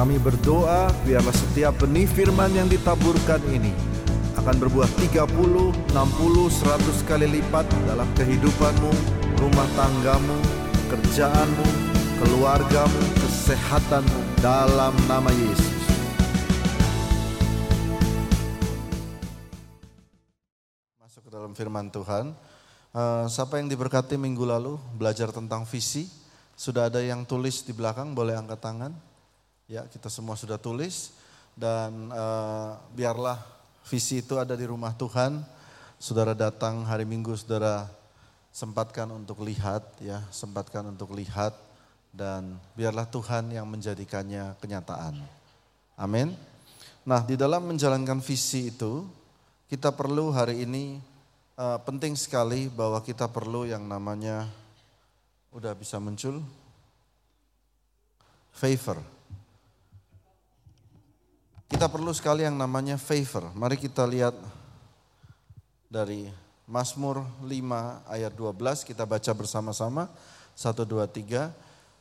Kami berdoa biarlah setiap benih firman yang ditaburkan ini akan berbuah 30, 60, 100 kali lipat dalam kehidupanmu, rumah tanggamu, kerjaanmu, keluargamu, kesehatanmu dalam nama Yesus. Masuk ke dalam firman Tuhan. Uh, siapa yang diberkati minggu lalu belajar tentang visi? Sudah ada yang tulis di belakang, boleh angkat tangan. Ya, kita semua sudah tulis dan uh, biarlah visi itu ada di rumah Tuhan. Saudara datang hari Minggu, saudara sempatkan untuk lihat ya, sempatkan untuk lihat dan biarlah Tuhan yang menjadikannya kenyataan. Amin. Nah, di dalam menjalankan visi itu kita perlu hari ini uh, penting sekali bahwa kita perlu yang namanya udah bisa muncul favor kita perlu sekali yang namanya favor. Mari kita lihat dari Mazmur 5 ayat 12 kita baca bersama-sama. 1 2 3.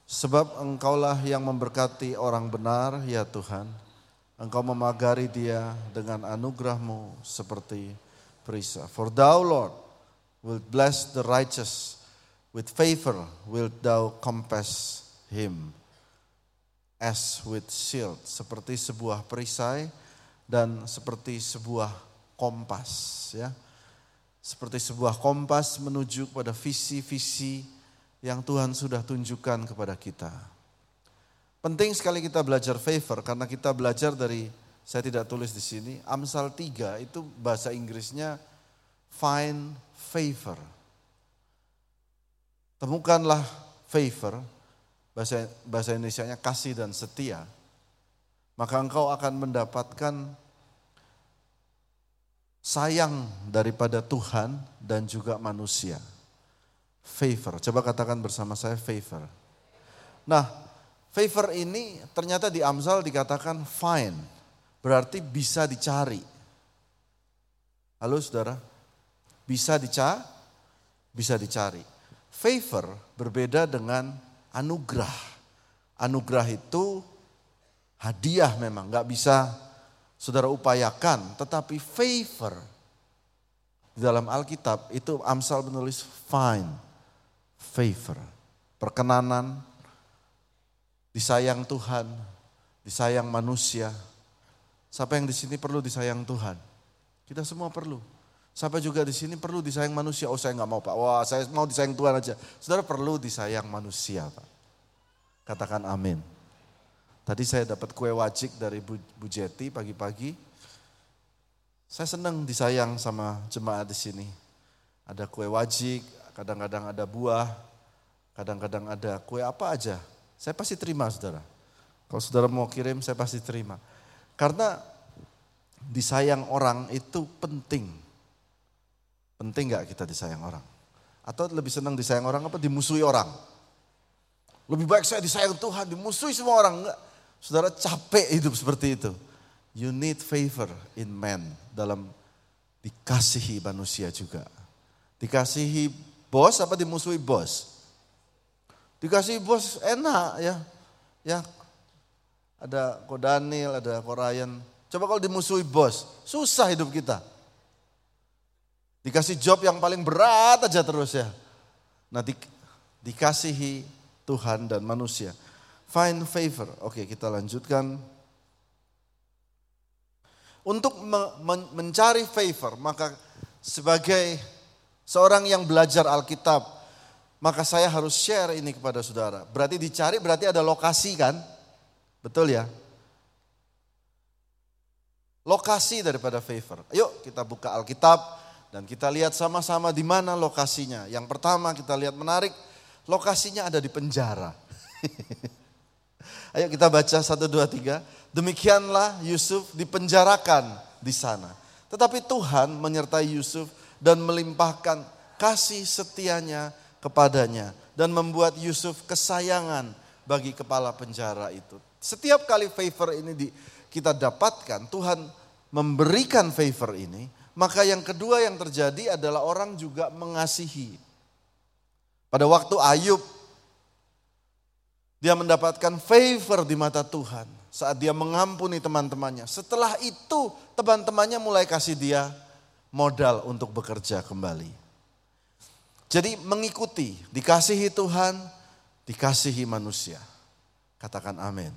Sebab engkaulah yang memberkati orang benar ya Tuhan. Engkau memagari dia dengan anugerahmu seperti perisa. For thou Lord will bless the righteous. With favor wilt thou compass him as with shield, seperti sebuah perisai dan seperti sebuah kompas ya. Seperti sebuah kompas menuju pada visi-visi yang Tuhan sudah tunjukkan kepada kita. Penting sekali kita belajar favor karena kita belajar dari saya tidak tulis di sini, Amsal 3 itu bahasa Inggrisnya find favor. Temukanlah favor bahasa bahasa Indonesia-nya kasih dan setia, maka engkau akan mendapatkan sayang daripada Tuhan dan juga manusia. Favor, coba katakan bersama saya favor. Nah, favor ini ternyata di Amsal dikatakan fine, berarti bisa dicari. Halo saudara, bisa dicari, bisa dicari. Favor berbeda dengan anugerah. Anugerah itu hadiah memang, nggak bisa saudara upayakan, tetapi favor. Di dalam Alkitab itu Amsal menulis fine, favor, perkenanan, disayang Tuhan, disayang manusia. Siapa yang di sini perlu disayang Tuhan? Kita semua perlu. Siapa juga di sini perlu disayang manusia? Oh saya nggak mau pak. Wah saya mau disayang Tuhan aja. Saudara perlu disayang manusia pak. Katakan amin. Tadi saya dapat kue wajik dari Bu, Bu Jeti pagi-pagi. Saya senang disayang sama jemaat di sini. Ada kue wajik, kadang-kadang ada buah, kadang-kadang ada kue apa aja. Saya pasti terima saudara. Kalau saudara mau kirim saya pasti terima. Karena disayang orang itu penting. Penting gak kita disayang orang? Atau lebih senang disayang orang apa dimusuhi orang? Lebih baik saya disayang Tuhan, dimusuhi semua orang. Enggak. Saudara capek hidup seperti itu. You need favor in man dalam dikasihi manusia juga. Dikasihi bos apa dimusuhi bos? Dikasihi bos enak ya. Ya ada ko Daniel, ada ko Ryan. Coba kalau dimusuhi bos, susah hidup kita. Dikasih job yang paling berat aja terus ya. Nah di, dikasihi Tuhan dan manusia. Find favor. Oke kita lanjutkan. Untuk me, men, mencari favor maka sebagai seorang yang belajar Alkitab maka saya harus share ini kepada saudara. Berarti dicari berarti ada lokasi kan? Betul ya? Lokasi daripada favor. Ayo kita buka Alkitab dan kita lihat sama-sama di mana lokasinya. Yang pertama kita lihat menarik, lokasinya ada di penjara. Ayo kita baca satu dua tiga. Demikianlah Yusuf dipenjarakan di sana. Tetapi Tuhan menyertai Yusuf dan melimpahkan kasih setianya kepadanya. Dan membuat Yusuf kesayangan bagi kepala penjara itu. Setiap kali favor ini di, kita dapatkan, Tuhan memberikan favor ini, maka yang kedua yang terjadi adalah orang juga mengasihi. Pada waktu Ayub, dia mendapatkan favor di mata Tuhan. saat dia mengampuni teman-temannya. Setelah itu teman-temannya mulai kasih dia modal untuk bekerja kembali. Jadi mengikuti, dikasihi Tuhan, dikasihi manusia. Katakan amin.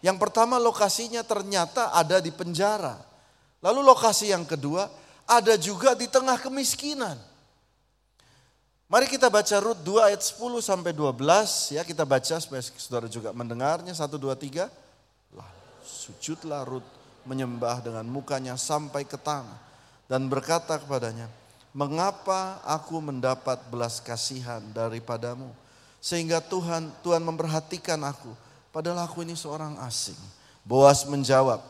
Yang pertama lokasinya ternyata ada di penjara. Lalu lokasi yang kedua ada juga di tengah kemiskinan. Mari kita baca Rut 2 ayat 10 sampai 12 ya kita baca supaya saudara juga mendengarnya 1 2 3. Lah, sujudlah Rut menyembah dengan mukanya sampai ke tanah dan berkata kepadanya, "Mengapa aku mendapat belas kasihan daripadamu sehingga Tuhan Tuhan memperhatikan aku padahal aku ini seorang asing?" Boas menjawab,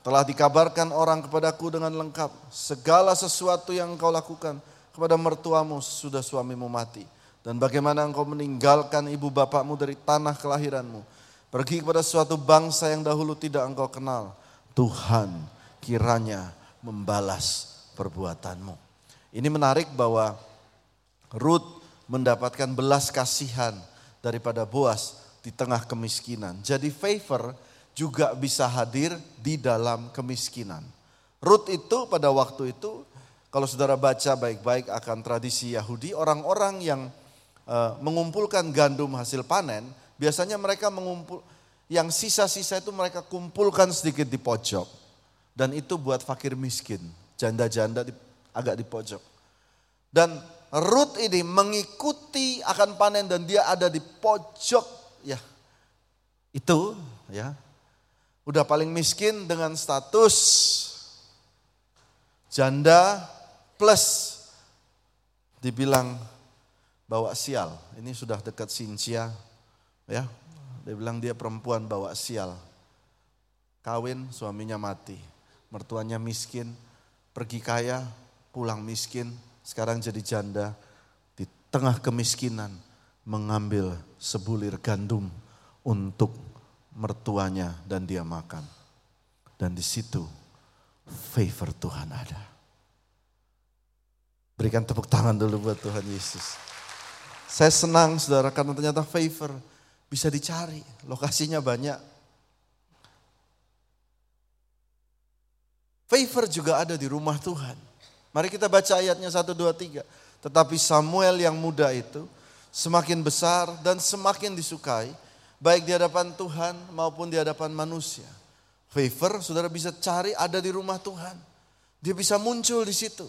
"Telah dikabarkan orang kepadaku dengan lengkap segala sesuatu yang engkau lakukan." kepada mertuamu sudah suamimu mati. Dan bagaimana engkau meninggalkan ibu bapakmu dari tanah kelahiranmu. Pergi kepada suatu bangsa yang dahulu tidak engkau kenal. Tuhan kiranya membalas perbuatanmu. Ini menarik bahwa Ruth mendapatkan belas kasihan daripada Boas di tengah kemiskinan. Jadi favor juga bisa hadir di dalam kemiskinan. Ruth itu pada waktu itu kalau saudara baca baik-baik akan tradisi Yahudi, orang-orang yang uh, mengumpulkan gandum hasil panen, biasanya mereka mengumpul, yang sisa-sisa itu mereka kumpulkan sedikit di pojok. Dan itu buat fakir miskin, janda-janda di, agak di pojok. Dan Ruth ini mengikuti akan panen dan dia ada di pojok ya. Itu ya. Udah paling miskin dengan status janda plus dibilang bawa sial. Ini sudah dekat Sincia ya. Dia bilang dia perempuan bawa sial. Kawin suaminya mati. Mertuanya miskin, pergi kaya, pulang miskin, sekarang jadi janda di tengah kemiskinan mengambil sebulir gandum untuk mertuanya dan dia makan. Dan di situ favor Tuhan ada. Berikan tepuk tangan dulu buat Tuhan Yesus. Saya senang saudara karena ternyata favor bisa dicari. Lokasinya banyak. Favor juga ada di rumah Tuhan. Mari kita baca ayatnya 1, 2, 3. Tetapi Samuel yang muda itu semakin besar dan semakin disukai. Baik di hadapan Tuhan maupun di hadapan manusia. Favor saudara bisa cari ada di rumah Tuhan. Dia bisa muncul di situ.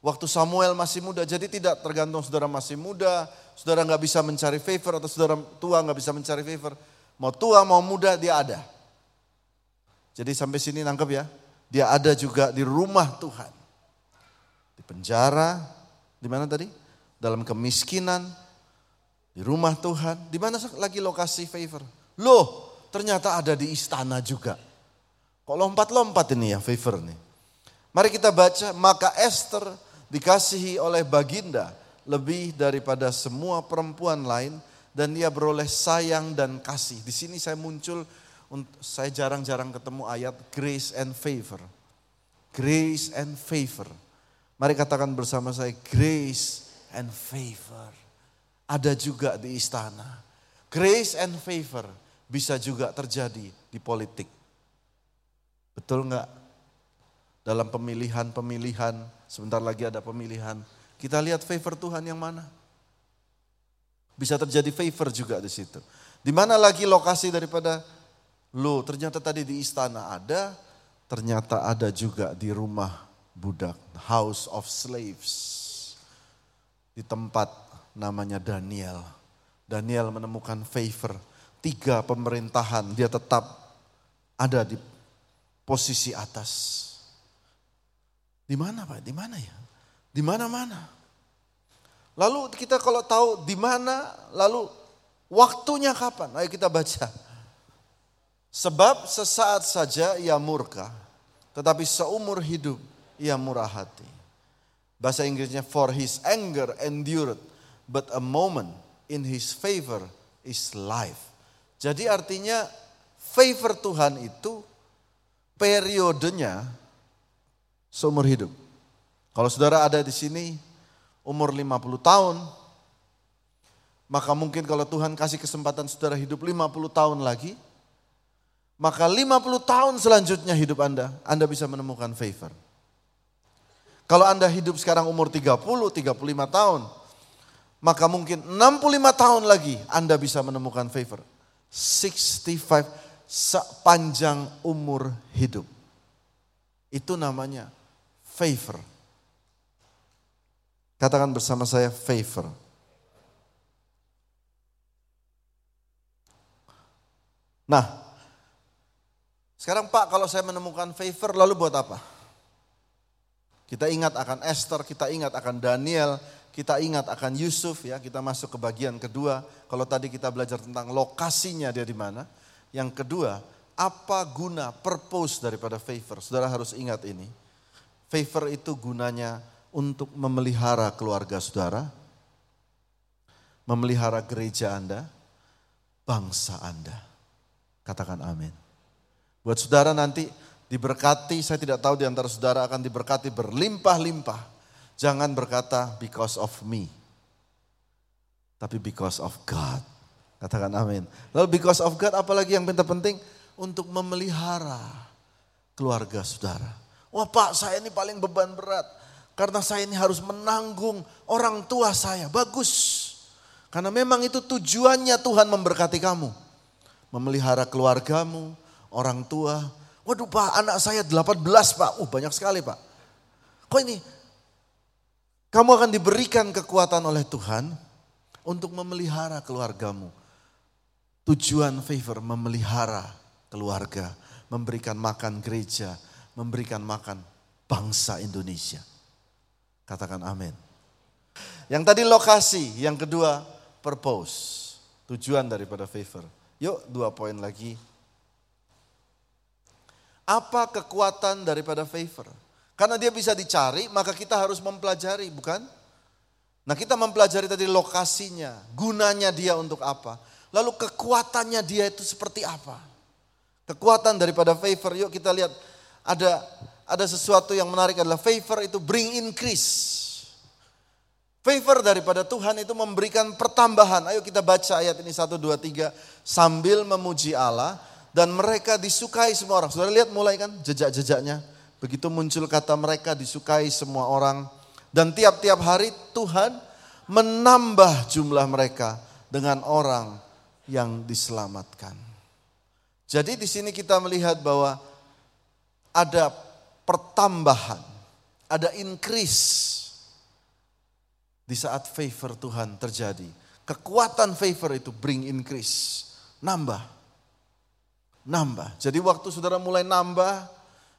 Waktu Samuel masih muda, jadi tidak tergantung saudara masih muda, saudara nggak bisa mencari favor atau saudara tua nggak bisa mencari favor. Mau tua mau muda dia ada. Jadi sampai sini nangkep ya, dia ada juga di rumah Tuhan. Di penjara, di mana tadi? Dalam kemiskinan, di rumah Tuhan. Di mana lagi lokasi favor? Loh, ternyata ada di istana juga. Kok lompat-lompat ini ya favor nih. Mari kita baca, maka Esther dikasihi oleh baginda lebih daripada semua perempuan lain dan dia beroleh sayang dan kasih. Di sini saya muncul, saya jarang-jarang ketemu ayat grace and favor. Grace and favor. Mari katakan bersama saya grace and favor. Ada juga di istana. Grace and favor bisa juga terjadi di politik. Betul nggak? Dalam pemilihan-pemilihan Sebentar lagi ada pemilihan. Kita lihat favor Tuhan yang mana. Bisa terjadi favor juga di situ. Di mana lagi lokasi daripada lo ternyata tadi di istana ada, ternyata ada juga di rumah budak, house of slaves. Di tempat namanya Daniel. Daniel menemukan favor. Tiga pemerintahan dia tetap ada di posisi atas. Di mana Pak? Di mana ya? Di mana-mana. Lalu kita kalau tahu di mana, lalu waktunya kapan? Ayo kita baca. Sebab sesaat saja ia murka, tetapi seumur hidup ia murah hati. Bahasa Inggrisnya for his anger endured, but a moment in his favor is life. Jadi artinya favor Tuhan itu periodenya seumur hidup. Kalau saudara ada di sini umur 50 tahun, maka mungkin kalau Tuhan kasih kesempatan saudara hidup 50 tahun lagi, maka 50 tahun selanjutnya hidup Anda, Anda bisa menemukan favor. Kalau Anda hidup sekarang umur 30, 35 tahun, maka mungkin 65 tahun lagi Anda bisa menemukan favor. 65 sepanjang umur hidup. Itu namanya favor. Katakan bersama saya favor. Nah, sekarang Pak kalau saya menemukan favor lalu buat apa? Kita ingat akan Esther, kita ingat akan Daniel, kita ingat akan Yusuf ya, kita masuk ke bagian kedua. Kalau tadi kita belajar tentang lokasinya dia di mana. Yang kedua, apa guna, purpose daripada favor? Saudara harus ingat ini. Favor itu gunanya untuk memelihara keluarga saudara, memelihara gereja Anda, bangsa Anda. Katakan amin. Buat saudara nanti diberkati, saya tidak tahu di antara saudara akan diberkati berlimpah-limpah. Jangan berkata because of me. Tapi because of God. Katakan amin. Lalu because of God apalagi yang penting untuk memelihara keluarga saudara. Wah pak saya ini paling beban berat. Karena saya ini harus menanggung orang tua saya. Bagus. Karena memang itu tujuannya Tuhan memberkati kamu memelihara keluargamu, orang tua. Waduh pak, anak saya 18 pak. Uh banyak sekali pak. Kok ini? Kamu akan diberikan kekuatan oleh Tuhan untuk memelihara keluargamu. Tujuan favor memelihara keluarga, memberikan makan gereja, memberikan makan bangsa Indonesia. Katakan amin. Yang tadi lokasi, yang kedua purpose. Tujuan daripada favor. Yuk dua poin lagi. Apa kekuatan daripada favor? Karena dia bisa dicari, maka kita harus mempelajari, bukan? Nah kita mempelajari tadi lokasinya, gunanya dia untuk apa. Lalu kekuatannya dia itu seperti apa. Kekuatan daripada favor, yuk kita lihat ada ada sesuatu yang menarik adalah favor itu bring increase. Favor daripada Tuhan itu memberikan pertambahan. Ayo kita baca ayat ini 1, 2, 3. Sambil memuji Allah dan mereka disukai semua orang. Sudah lihat mulai kan jejak-jejaknya. Begitu muncul kata mereka disukai semua orang. Dan tiap-tiap hari Tuhan menambah jumlah mereka dengan orang yang diselamatkan. Jadi di sini kita melihat bahwa ada pertambahan, ada increase di saat favor Tuhan terjadi. Kekuatan favor itu bring increase. Nambah. Nambah. Jadi waktu saudara mulai nambah,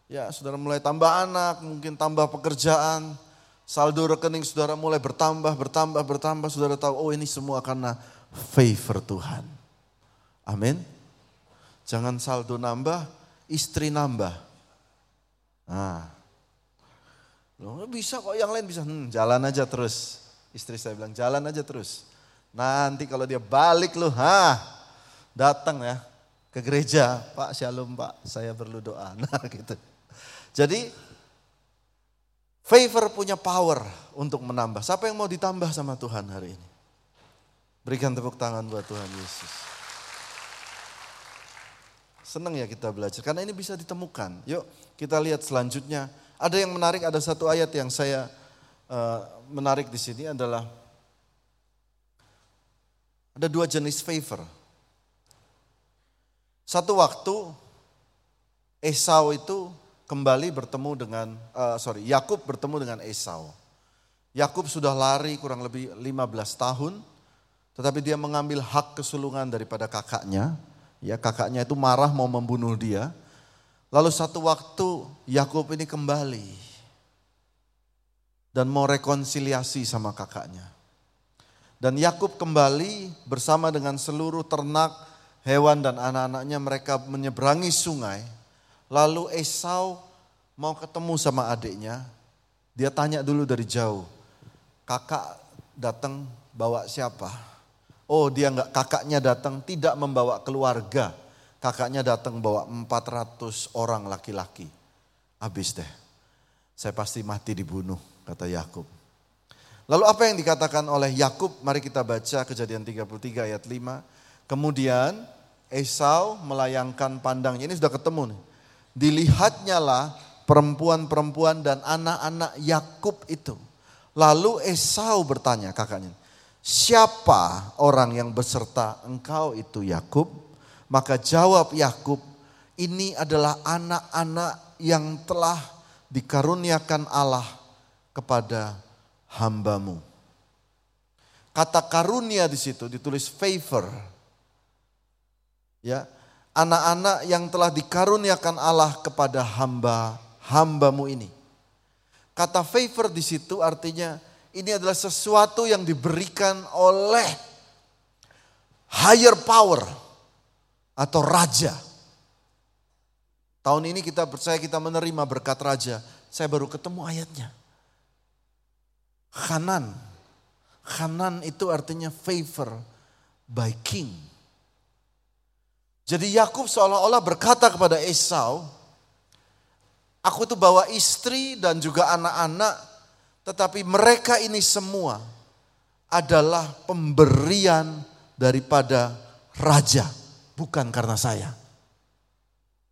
ya saudara mulai tambah anak, mungkin tambah pekerjaan, saldo rekening saudara mulai bertambah, bertambah, bertambah, saudara tahu, oh ini semua karena favor Tuhan. Amin. Jangan saldo nambah, istri nambah. Nah, Loh, bisa kok yang lain bisa, hmm, jalan aja terus. Istri saya bilang jalan aja terus. Nanti kalau dia balik loh, ha, datang ya ke gereja, Pak Shalom Pak, saya perlu doa. Nah gitu. Jadi favor punya power untuk menambah. Siapa yang mau ditambah sama Tuhan hari ini? Berikan tepuk tangan buat Tuhan Yesus. Senang ya kita belajar, karena ini bisa ditemukan. Yuk kita lihat selanjutnya. Ada yang menarik, ada satu ayat yang saya uh, menarik di sini adalah ada dua jenis favor. Satu waktu Esau itu kembali bertemu dengan, uh, sorry, Yakub bertemu dengan Esau. Yakub sudah lari kurang lebih 15 tahun, tetapi dia mengambil hak kesulungan daripada kakaknya. Ya, kakaknya itu marah mau membunuh dia. Lalu satu waktu Yakub ini kembali dan mau rekonsiliasi sama kakaknya. Dan Yakub kembali bersama dengan seluruh ternak, hewan dan anak-anaknya mereka menyeberangi sungai. Lalu Esau mau ketemu sama adiknya. Dia tanya dulu dari jauh. Kakak datang bawa siapa? Oh dia enggak, kakaknya datang tidak membawa keluarga. Kakaknya datang bawa 400 orang laki-laki. Habis deh. Saya pasti mati dibunuh kata Yakub. Lalu apa yang dikatakan oleh Yakub? Mari kita baca Kejadian 33 ayat 5. Kemudian Esau melayangkan pandangnya. Ini sudah ketemu nih. Dilihatnya lah perempuan-perempuan dan anak-anak Yakub itu. Lalu Esau bertanya kakaknya, siapa orang yang beserta engkau itu Yakub? Maka jawab Yakub, ini adalah anak-anak yang telah dikaruniakan Allah kepada hambamu. Kata karunia di situ ditulis favor. Ya, anak-anak yang telah dikaruniakan Allah kepada hamba hambamu ini. Kata favor di situ artinya ini adalah sesuatu yang diberikan oleh higher power atau raja. Tahun ini kita percaya kita menerima berkat raja. Saya baru ketemu ayatnya. Hanan. Hanan itu artinya favor by king. Jadi Yakub seolah-olah berkata kepada Esau, aku itu bawa istri dan juga anak-anak, tetapi mereka ini semua adalah pemberian daripada raja bukan karena saya.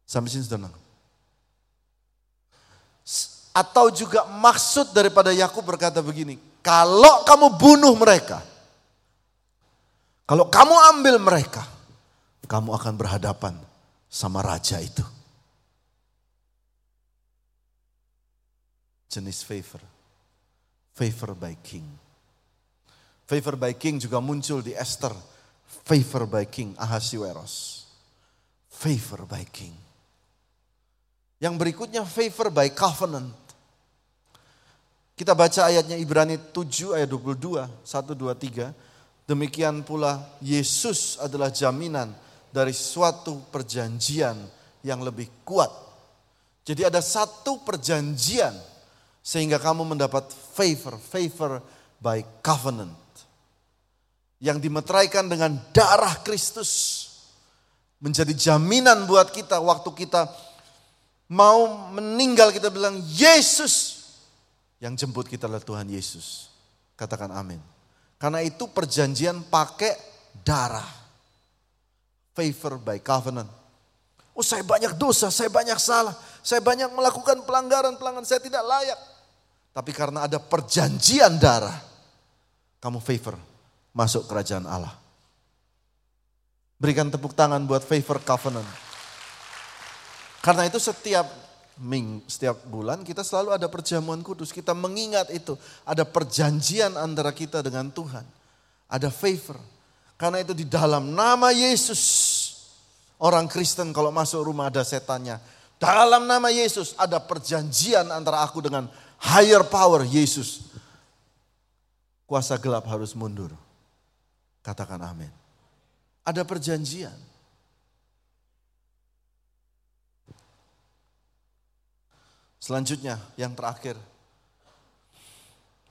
Sampai sini sudah Atau juga maksud daripada Yakub berkata begini, kalau kamu bunuh mereka, kalau kamu ambil mereka, kamu akan berhadapan sama raja itu. Jenis favor. Favor by king. Favor by king juga muncul di Esther Favor by King Ahasuerus. Favor by King. Yang berikutnya favor by covenant. Kita baca ayatnya Ibrani 7 ayat 22, 1, 2, 3. Demikian pula Yesus adalah jaminan dari suatu perjanjian yang lebih kuat. Jadi ada satu perjanjian sehingga kamu mendapat favor, favor by covenant yang dimeteraikan dengan darah Kristus menjadi jaminan buat kita waktu kita mau meninggal kita bilang Yesus yang jemput kita adalah Tuhan Yesus. Katakan amin. Karena itu perjanjian pakai darah. Favor by covenant. Oh saya banyak dosa, saya banyak salah, saya banyak melakukan pelanggaran-pelanggaran, saya tidak layak. Tapi karena ada perjanjian darah, kamu favor masuk kerajaan Allah. Berikan tepuk tangan buat favor covenant. Karena itu setiap ming, setiap bulan kita selalu ada perjamuan kudus. Kita mengingat itu. Ada perjanjian antara kita dengan Tuhan. Ada favor. Karena itu di dalam nama Yesus. Orang Kristen kalau masuk rumah ada setannya. Dalam nama Yesus ada perjanjian antara aku dengan higher power Yesus. Kuasa gelap harus mundur. Katakan amin. Ada perjanjian. Selanjutnya, yang terakhir.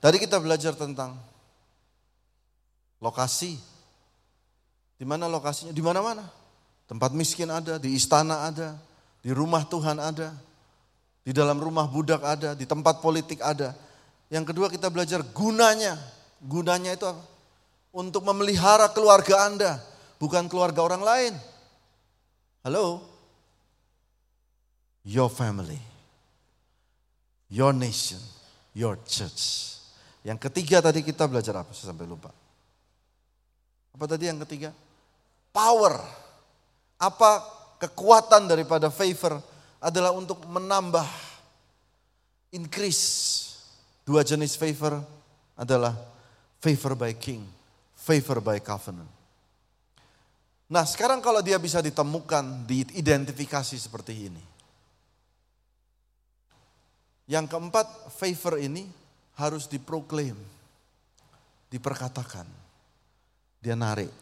Tadi kita belajar tentang lokasi. Di mana lokasinya? Di mana-mana. Tempat miskin ada, di istana ada, di rumah Tuhan ada, di dalam rumah budak ada, di tempat politik ada. Yang kedua kita belajar gunanya. Gunanya itu apa? untuk memelihara keluarga Anda, bukan keluarga orang lain. Halo? Your family, your nation, your church. Yang ketiga tadi kita belajar apa? Saya sampai lupa. Apa tadi yang ketiga? Power. Apa kekuatan daripada favor adalah untuk menambah increase. Dua jenis favor adalah favor by king favor by covenant. Nah sekarang kalau dia bisa ditemukan, diidentifikasi seperti ini. Yang keempat, favor ini harus diproklaim, diperkatakan. Dia narik,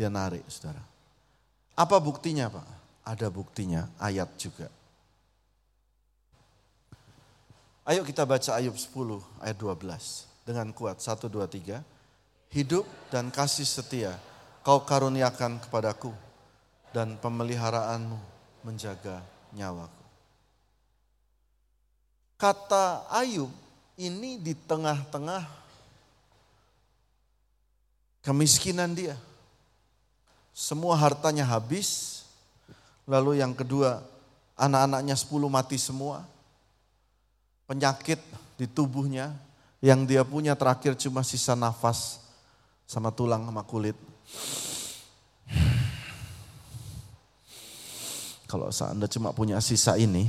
dia narik saudara. Apa buktinya Pak? Ada buktinya, ayat juga. Ayo kita baca Ayub 10 ayat 12 dengan kuat. 1, 2, 3 hidup dan kasih setia kau karuniakan kepadaku dan pemeliharaanmu menjaga nyawaku. Kata Ayub ini di tengah-tengah kemiskinan dia. Semua hartanya habis. Lalu yang kedua, anak-anaknya sepuluh mati semua. Penyakit di tubuhnya, yang dia punya terakhir cuma sisa nafas sama tulang sama kulit. Kalau Anda cuma punya sisa ini,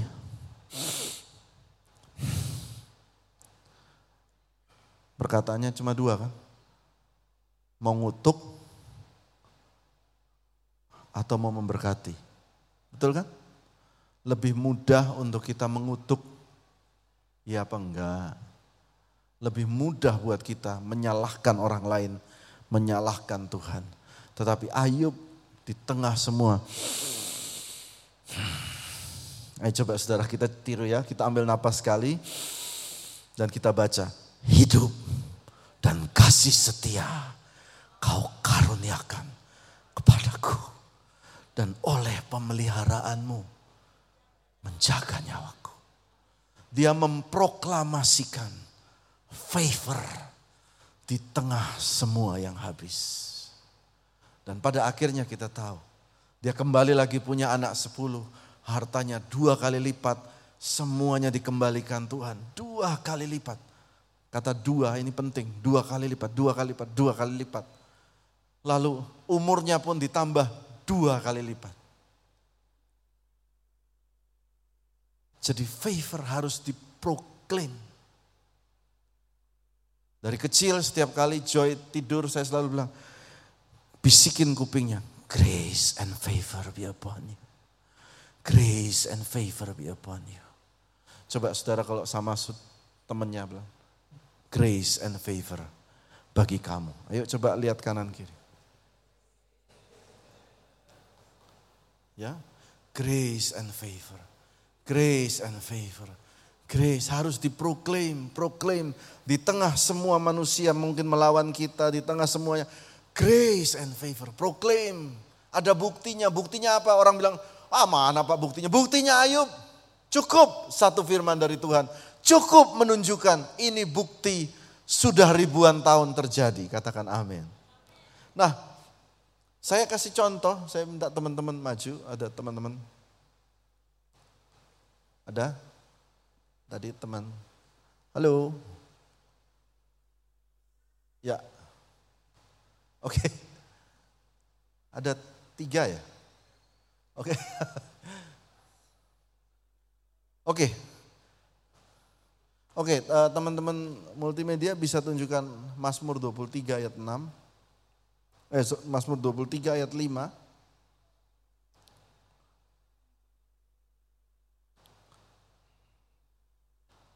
perkataannya cuma dua kan? Mau ngutuk atau mau memberkati. Betul kan? Lebih mudah untuk kita mengutuk, ya apa enggak? Lebih mudah buat kita menyalahkan orang lain, menyalahkan Tuhan. Tetapi Ayub di tengah semua. Ayo coba saudara kita tiru ya, kita ambil napas sekali dan kita baca. Hidup dan kasih setia kau karuniakan kepadaku dan oleh pemeliharaanmu menjaga nyawaku. Dia memproklamasikan favor di tengah semua yang habis. Dan pada akhirnya kita tahu, dia kembali lagi punya anak sepuluh, hartanya dua kali lipat, semuanya dikembalikan Tuhan, dua kali lipat. Kata dua ini penting, dua kali lipat, dua kali lipat, dua kali lipat. Lalu umurnya pun ditambah dua kali lipat. Jadi favor harus diproklaim. Dari kecil setiap kali Joy tidur saya selalu bilang, bisikin kupingnya, grace and favor be upon you. Grace and favor be upon you. Coba saudara kalau sama temennya bilang, grace and favor bagi kamu. Ayo coba lihat kanan kiri. Ya, grace and favor. Grace and favor. Grace harus diproklaim, proklaim di tengah semua manusia mungkin melawan kita, di tengah semuanya. Grace and favor, proklaim. Ada buktinya, buktinya apa? Orang bilang, ah mana pak buktinya? Buktinya Ayub, cukup satu firman dari Tuhan. Cukup menunjukkan ini bukti sudah ribuan tahun terjadi. Katakan amin. Nah, saya kasih contoh, saya minta teman-teman maju, ada teman-teman. Ada? Tadi teman. Halo. Ya. Oke. Ada tiga ya? Oke. Oke. Oke, eh, teman-teman multimedia bisa tunjukkan Mazmur 23 ayat 6 eh, Mazmur 23 ayat 5.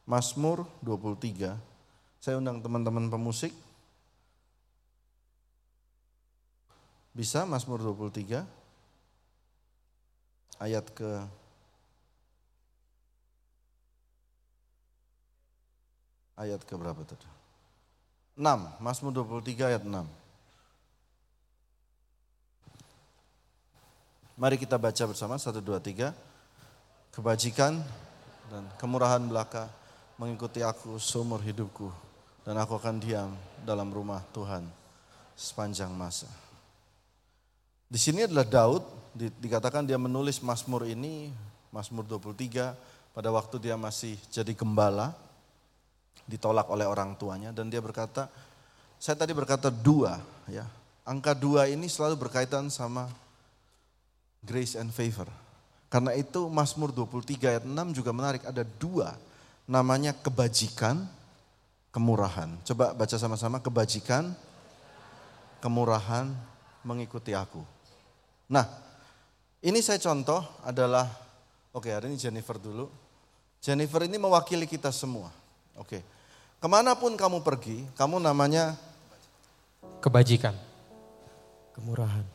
Mazmur 23. Saya undang teman-teman pemusik. Bisa Mazmur 23 ayat ke ayat ke berapa tadi? 6, Mazmur 23 ayat 6. Mari kita baca bersama, satu, dua, tiga. Kebajikan dan kemurahan belaka mengikuti aku seumur hidupku. Dan aku akan diam dalam rumah Tuhan sepanjang masa. Di sini adalah Daud, dikatakan dia menulis Mazmur ini, Mazmur 23, pada waktu dia masih jadi gembala, ditolak oleh orang tuanya, dan dia berkata, saya tadi berkata dua, ya, angka dua ini selalu berkaitan sama grace and favor. Karena itu Mazmur 23 ayat 6 juga menarik, ada dua namanya kebajikan, kemurahan. Coba baca sama-sama kebajikan, kemurahan mengikuti aku. Nah, ini saya contoh adalah, oke hari ini Jennifer dulu. Jennifer ini mewakili kita semua. Oke, ke mana pun kamu pergi, kamu namanya kebajikan, kemurahan.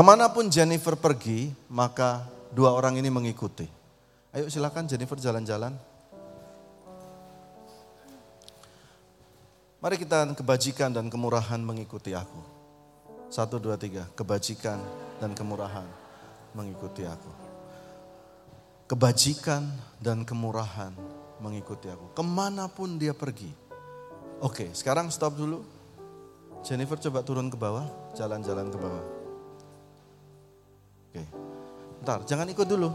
Ke mana pun Jennifer pergi, maka dua orang ini mengikuti. Ayo silakan Jennifer jalan-jalan. Mari kita kebajikan dan kemurahan mengikuti aku. Satu, dua, tiga. Kebajikan dan kemurahan mengikuti aku. Kebajikan dan kemurahan mengikuti aku. Ke mana pun dia pergi. Oke, sekarang stop dulu. Jennifer coba turun ke bawah, jalan-jalan ke bawah. Oke. Bentar, jangan ikut dulu.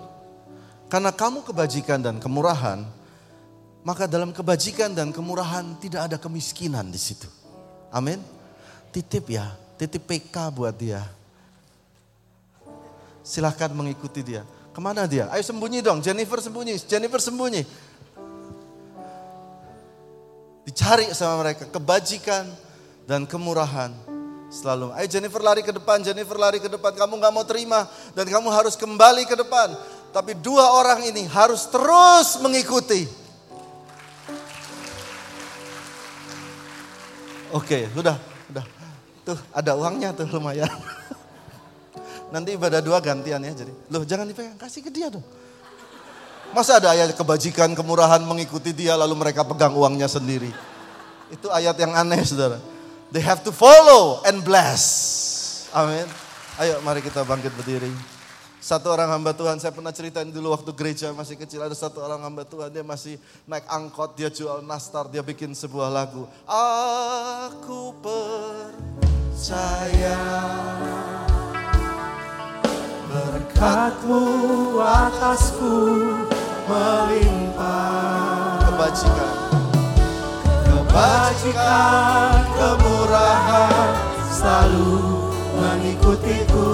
Karena kamu kebajikan dan kemurahan, maka dalam kebajikan dan kemurahan tidak ada kemiskinan di situ. Amin. Titip ya, titip PK buat dia. Silahkan mengikuti dia. Ke mana dia? Ayo sembunyi dong, Jennifer sembunyi, Jennifer sembunyi. Dicari sama mereka, kebajikan dan kemurahan selalu. Ayo Jennifer lari ke depan, Jennifer lari ke depan. Kamu gak mau terima dan kamu harus kembali ke depan. Tapi dua orang ini harus terus mengikuti. Oke, sudah, sudah. Tuh, ada uangnya tuh lumayan. Nanti ibadah dua gantian ya jadi. Loh, jangan dipegang, kasih ke dia dong. Masa ada ayat kebajikan, kemurahan mengikuti dia lalu mereka pegang uangnya sendiri. Itu ayat yang aneh saudara. They have to follow and bless. Amin. Ayo mari kita bangkit berdiri. Satu orang hamba Tuhan, saya pernah ceritain dulu waktu gereja masih kecil, ada satu orang hamba Tuhan, dia masih naik angkot, dia jual nastar, dia bikin sebuah lagu. Aku percaya berkatmu atasku melimpah. Kebajikan, kebajikan, kemurahan selalu mengikutiku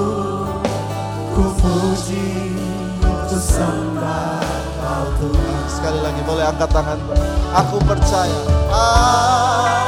Ku puji, ku sembah kau Tuhan. Sekali lagi boleh angkat tangan. Aku percaya. Aku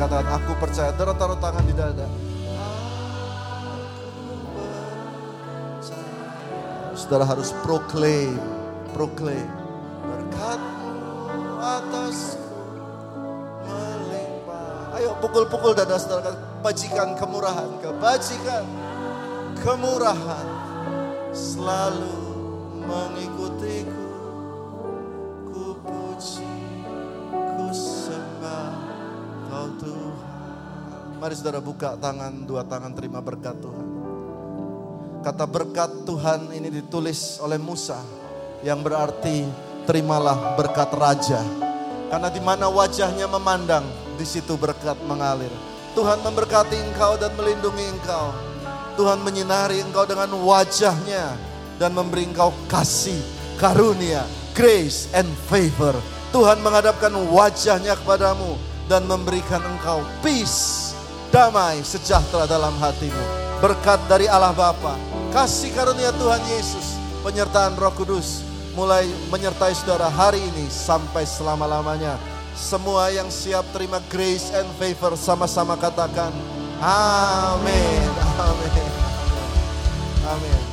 katakan, aku percaya. Taruh, taruh tangan di dada. Saudara harus proclaim. Berkatmu atasku melimpah. Ayo pukul-pukul dada saudara. Kebajikan, kemurahan, kebajikan, kemurahan selalu Mari saudara buka tangan, dua tangan terima berkat Tuhan. Kata berkat Tuhan ini ditulis oleh Musa yang berarti terimalah berkat raja. Karena di mana wajahnya memandang, di situ berkat mengalir. Tuhan memberkati engkau dan melindungi engkau. Tuhan menyinari engkau dengan wajahnya dan memberi engkau kasih, karunia, grace and favor. Tuhan menghadapkan wajahnya kepadamu dan memberikan engkau peace, damai, sejahtera dalam hatimu. Berkat dari Allah Bapa, kasih karunia Tuhan Yesus, penyertaan Roh Kudus mulai menyertai saudara hari ini sampai selama-lamanya. Semua yang siap terima grace and favor sama-sama katakan amin. Amin. Amin.